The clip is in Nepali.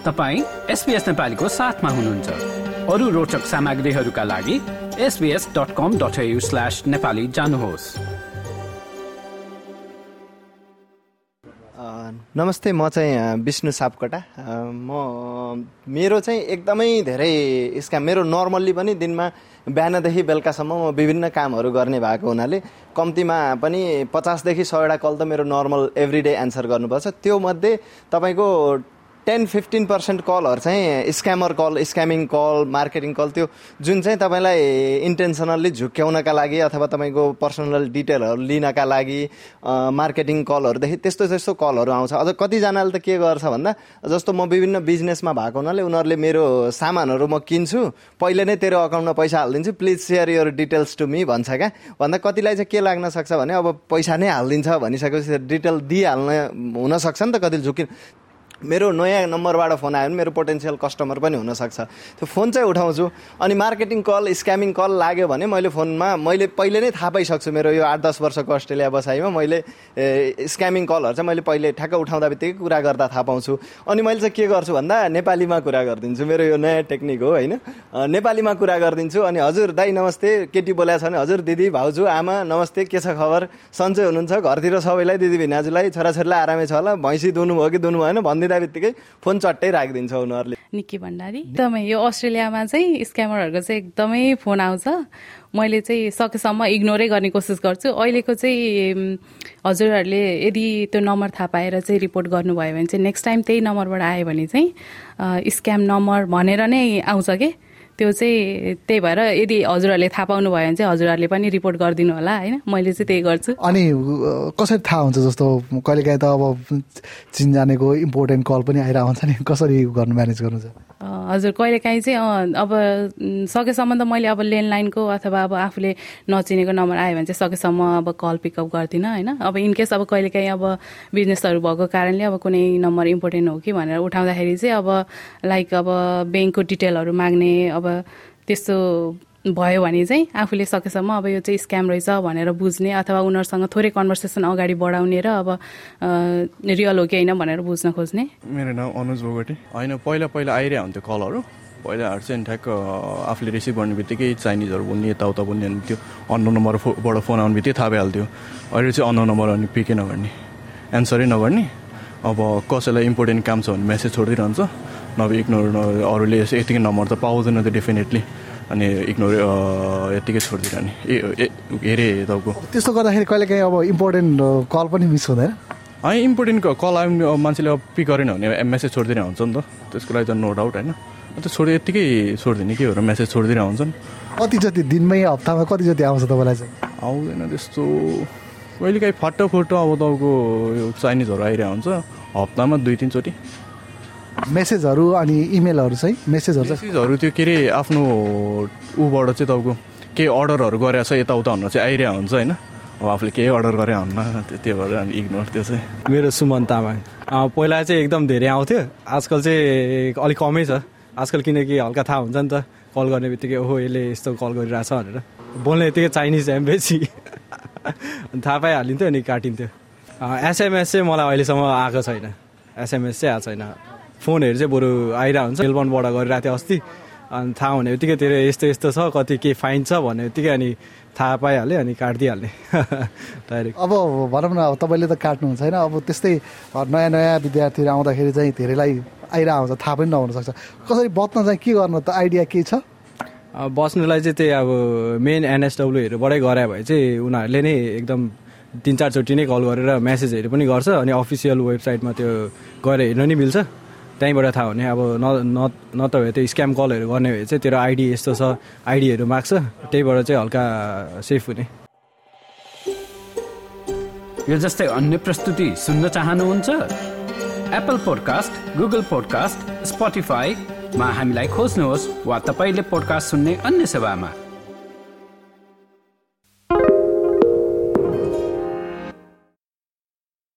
तपाईँ एसपिएस नेपालीको साथमा हुनुहुन्छ। अरू रोचक सामग्रीहरूका लागि एसबिएस डट जानुहोस्। नमस्ते म चाहिँ विष्णु सापकोटा। म मेरो चाहिँ एकदमै धेरै स्क्याम मेरो नर्मल्ली पनि दिनमा बिहानदेखि बेलुकासम्म म विभिन्न कामहरू गर्ने भएको हुनाले कम्तीमा पनि पचासदेखि सयवटा कल त मेरो नर्मल एभ्री एन्सर गर्नुपर्छ। त्यो मध्ये तपाईँको टेन फिफ्टिन पर्सेन्ट कलहरू चाहिँ scammer call scamming call marketing call त्यो जुन चाहिँ तपाईँलाई इन्टेन्सनल्ली झुक्क्याउनका लागि अथवा तपाईँको पर्सनल डिटेलहरू लिनका लागि मार्केटिङ कलहरूदेखि त्यस्तो त्यस्तो कलहरू आउँछ। अझ कतिजनाले त के गर्छ भन्दा जस्तो म विभिन्न बिजनेसमा भएको हुनाले उनीहरूले मेरो सामानहरू म किन्छु पहिले नै तेरो अकाउन्टमा पैसा हालिदिन्छु please share your details to me भन्छ क्या। भन्दा कतिलाई चाहिँ के लाग्न सक्छ भने अब पैसा नै हालिदिन्छ भनिसकेपछि डिटेल दिइहाल्न हुनसक्छ नि त कति झुकिन मेरो नयाँ नम्बरबाट फोन आयो भने मेरो पोटेन्सियल कस्टमर पनि हुनसक्छ। त्यो फोन चाहिँ उठाउँछु। अनि मार्केटिङ कल स्क्यामिङ कल लाग्यो भने मैले फोनमा मैले पहिले नै थाहा पाइसक्छु मेरो यो आठ दस वर्षको अस्ट्रेलिया बसाइमा मैले स्क्यामिङ कलहरू चाहिँ मैले पहिले ठ्याक्क उठाउँदा बित्तिकै कुरा गर्दा थाहा पाउँछु। अनि मैले चाहिँ के गर्छु भन्दा नेपालीमा कुरा गरिदिन्छु। मेरो यो नयाँ टेक्निक हो होइन? नेपालीमा कुरा गरिदिन्छु। अनि हजुर दाई नमस्ते केटी बोलाएको छ भने हजुर दिदी भाउजू आमा नमस्ते के छ खबर? सन्चै हुनुहुन्छ घरतिर सबैलाई दिदी भिनाजुलाई छोराछोरीलाई आरामै छ होला। भैँसी दुनु भयो कि दुनु भएन भनिदिनु। दिँदा बित्तिकै फोन चट्टै राखिदिन्छ उनीहरूले। निक्की भण्डारी एकदमै यो अस्ट्रेलियामा चाहिँ स्क्यामरहरूको चाहिँ एकदमै फोन आउँछ। मैले चाहिँ सकेसम्म इग्नोरै गर्ने कोसिस गर्छु। अहिलेको चाहिँ हजुरहरूले यदि त्यो नम्बर थाहा पाएर चाहिँ रिपोर्ट गर्नुभयो भने चाहिँ नेक्स्ट टाइम त्यही नम्बरबाट आयो भने चाहिँ स्क्याम नम्बर भनेर नै आउँछ कि? त्यो चाहिँ त्यही भएर यदि हजुरहरूले थाहा पाउनु भयो भने चाहिँ हजुरहरूले पनि रिपोर्ट गरिदिनु होला होइन? मैले चाहिँ त्यही गर्छु। अनि कसरी थाहा हुन्छ जस्तो कहिलेकाहीँ त अब चिनजानेको इम्पोर्टेन्ट कल पनि आइरहेको हुन्छ नि कसरी गर्नु म्यानेज गर्नु हजुर कहिलेकाहीँ चाहिँ अब सकेसम्म त मैले अब ल्यान्डलाइनको अथवा अब आफूले नचिनेको नम्बर आयो भने चाहिँ सकेसम्म अब कल पिकअप गर्दिनँ होइन? अब इनकेस अब कहिलेकाहीँ अब बिजनेसहरू भएको कारणले अब कुनै नम्बर इम्पोर्टेन्ट हो कि भनेर उठाउँदाखेरि चाहिँ अब लाइक अब ब्याङ्कको डिटेलहरू माग्ने अब त्यस्तो भयो भने चाहिँ आफूले सकेसम्म अब यो चाहिँ स्क्याम रहेछ भनेर बुझ्ने अथवा उनीहरूसँग थोरै कन्भर्सेसन अगाडि बढाउने र अब रियल हो कि होइन भनेर बुझ्न खोज्ने। मेरो नाम अनुज बोगटी। होइन पहिला पहिला आइरहेको हुन्थ्यो कलहरू। पहिलाहरू चाहिँ ठ्याक्क आफूले रिसिभ गर्ने बित्तिकै चाइनिजहरू बोल्ने यताउता बोल्ने अनि त्यो अन्नो नम्बरबाट फोन आउने बित्तिकै थाहा भइहाल्थ्यो। अहिले चाहिँ अन्नो नम्बर अनि पिकै नगर्ने। एन्सरै नगर्ने। अब कसैलाई इम्पोर्टेन्ट काम छ भने मेसेज छोडिदिइरहन्छ नभए इग्नोर अरूले यतिकै नम्बर त पाउँदैन त डेफिनेटली अनि इग्नोर यत्तिकै छोडिदिरहने ए हेरे तपाईँको। त्यस्तो गर्दाखेरि कहिले काहीँ अब इम्पोर्टेन्ट कल पनि मिस हुँदैन। है इम्पोर्टेन्ट कल आयो मान्छेले अब पिक गरेन भने मेसेज छोडिदिएर हुन्छ नि त। त्यसको लागि त नो डाउट होइन। अन्त छोडि यत्तिकै छोडिदिने के हो मेसेज छोडिदिएर हुन्छन्। कति जति दिनमै हप्तामा कति जति आउँछ तपाईँलाई चाहिँ? आउँदैन त्यस्तो। कहिले काहीँ फाटो फोटो अब तपाईँको चाइनिजहरू आइरहेको हुन्छ। हप्तामा दुई तिनचोटि। मेसेजहरू अनि इमेलहरू चाहिँ मेसेजहरू मेसेजहरू त्यो के अरे आफ्नो ऊबाट चाहिँ तपाईँको केही अर्डरहरू गरेको छ यताउता भनेर चाहिँ आइरहेको हुन्छ होइन? अब आफूले केही अर्डर गरे हुन्न त्यो भएर अनि इग्नोर त्यो चाहिँ। मेरो सुमन तामाङ। पहिला चाहिँ एकदम धेरै आउँथ्यो। आजकल चाहिँ अलिक कमै छ। आजकल किनकि हल्का थाहा हुन्छ नि त कल गर्ने बित्तिकै ओहो यसले यस्तो कल गरिरहेछ भनेर। बोल्ने यत्तिकै चाइनिज एम्बेसी थाहा पाइहालिन्थ्यो अनि काटिन्थ्यो। एसएमएस चाहिँ मलाई अहिलेसम्म आएको छैन। एसएमएस चाहिँ आएको छैन। फोनहरू चाहिँ बरु आइरहेको हुन्छ। मेलबर्नबाट गरिरहेको थियो अस्ति। अनि थाहा हुने बित्तिकै तेरो यस्तो यस्तो छ कति के फाइन छ भन्ने बित्तिकै अनि थाहा पाइहाल्यो अनि काटिदिइहाल्ने डाइरेक्ट अब भनौँ न अब तपाईँले त काट्नुहुन्छ होइन। अब त्यस्तै नयाँ नयाँ विद्यार्थीहरू आउँदाखेरि चाहिँ धेरैलाई आइरहेको हुन्छ थाहा पनि नहुनसक्छ कसरी बच्न चाहिँ के गर्नु त आइडिया के छ? बस्नुलाई चाहिँ त्यही अब मेन एनएसडब्ल्यूहरूबाटै गरायो भए चाहिँ उनीहरूले नै एकदम तिन चारचोटि नै कल गरेर मेसेजहरू पनि गर्छ अनि अफिसियल वेबसाइटमा त्यो गएर हेर्न नि मिल्छ। त्यहीँबाट थाहा हुने अब न न त भए त्यो स्क्याम कलहरू गर्ने भए चाहिँ तेरो आइडी यस्तो छ आइडीहरू माग्छ त्यहीबाट चाहिँ हल्का सेफ हुने। यो जस्तै अन्य प्रस्तुति सुन्न चाहनुहुन्छ? एप्पल पोडकास्ट गुगल पोडकास्ट स्पोटिफाईमा हामीलाई खोज्नुहोस् वा तपाईँले पोडकास्ट सुन्ने अन्य सेवामा।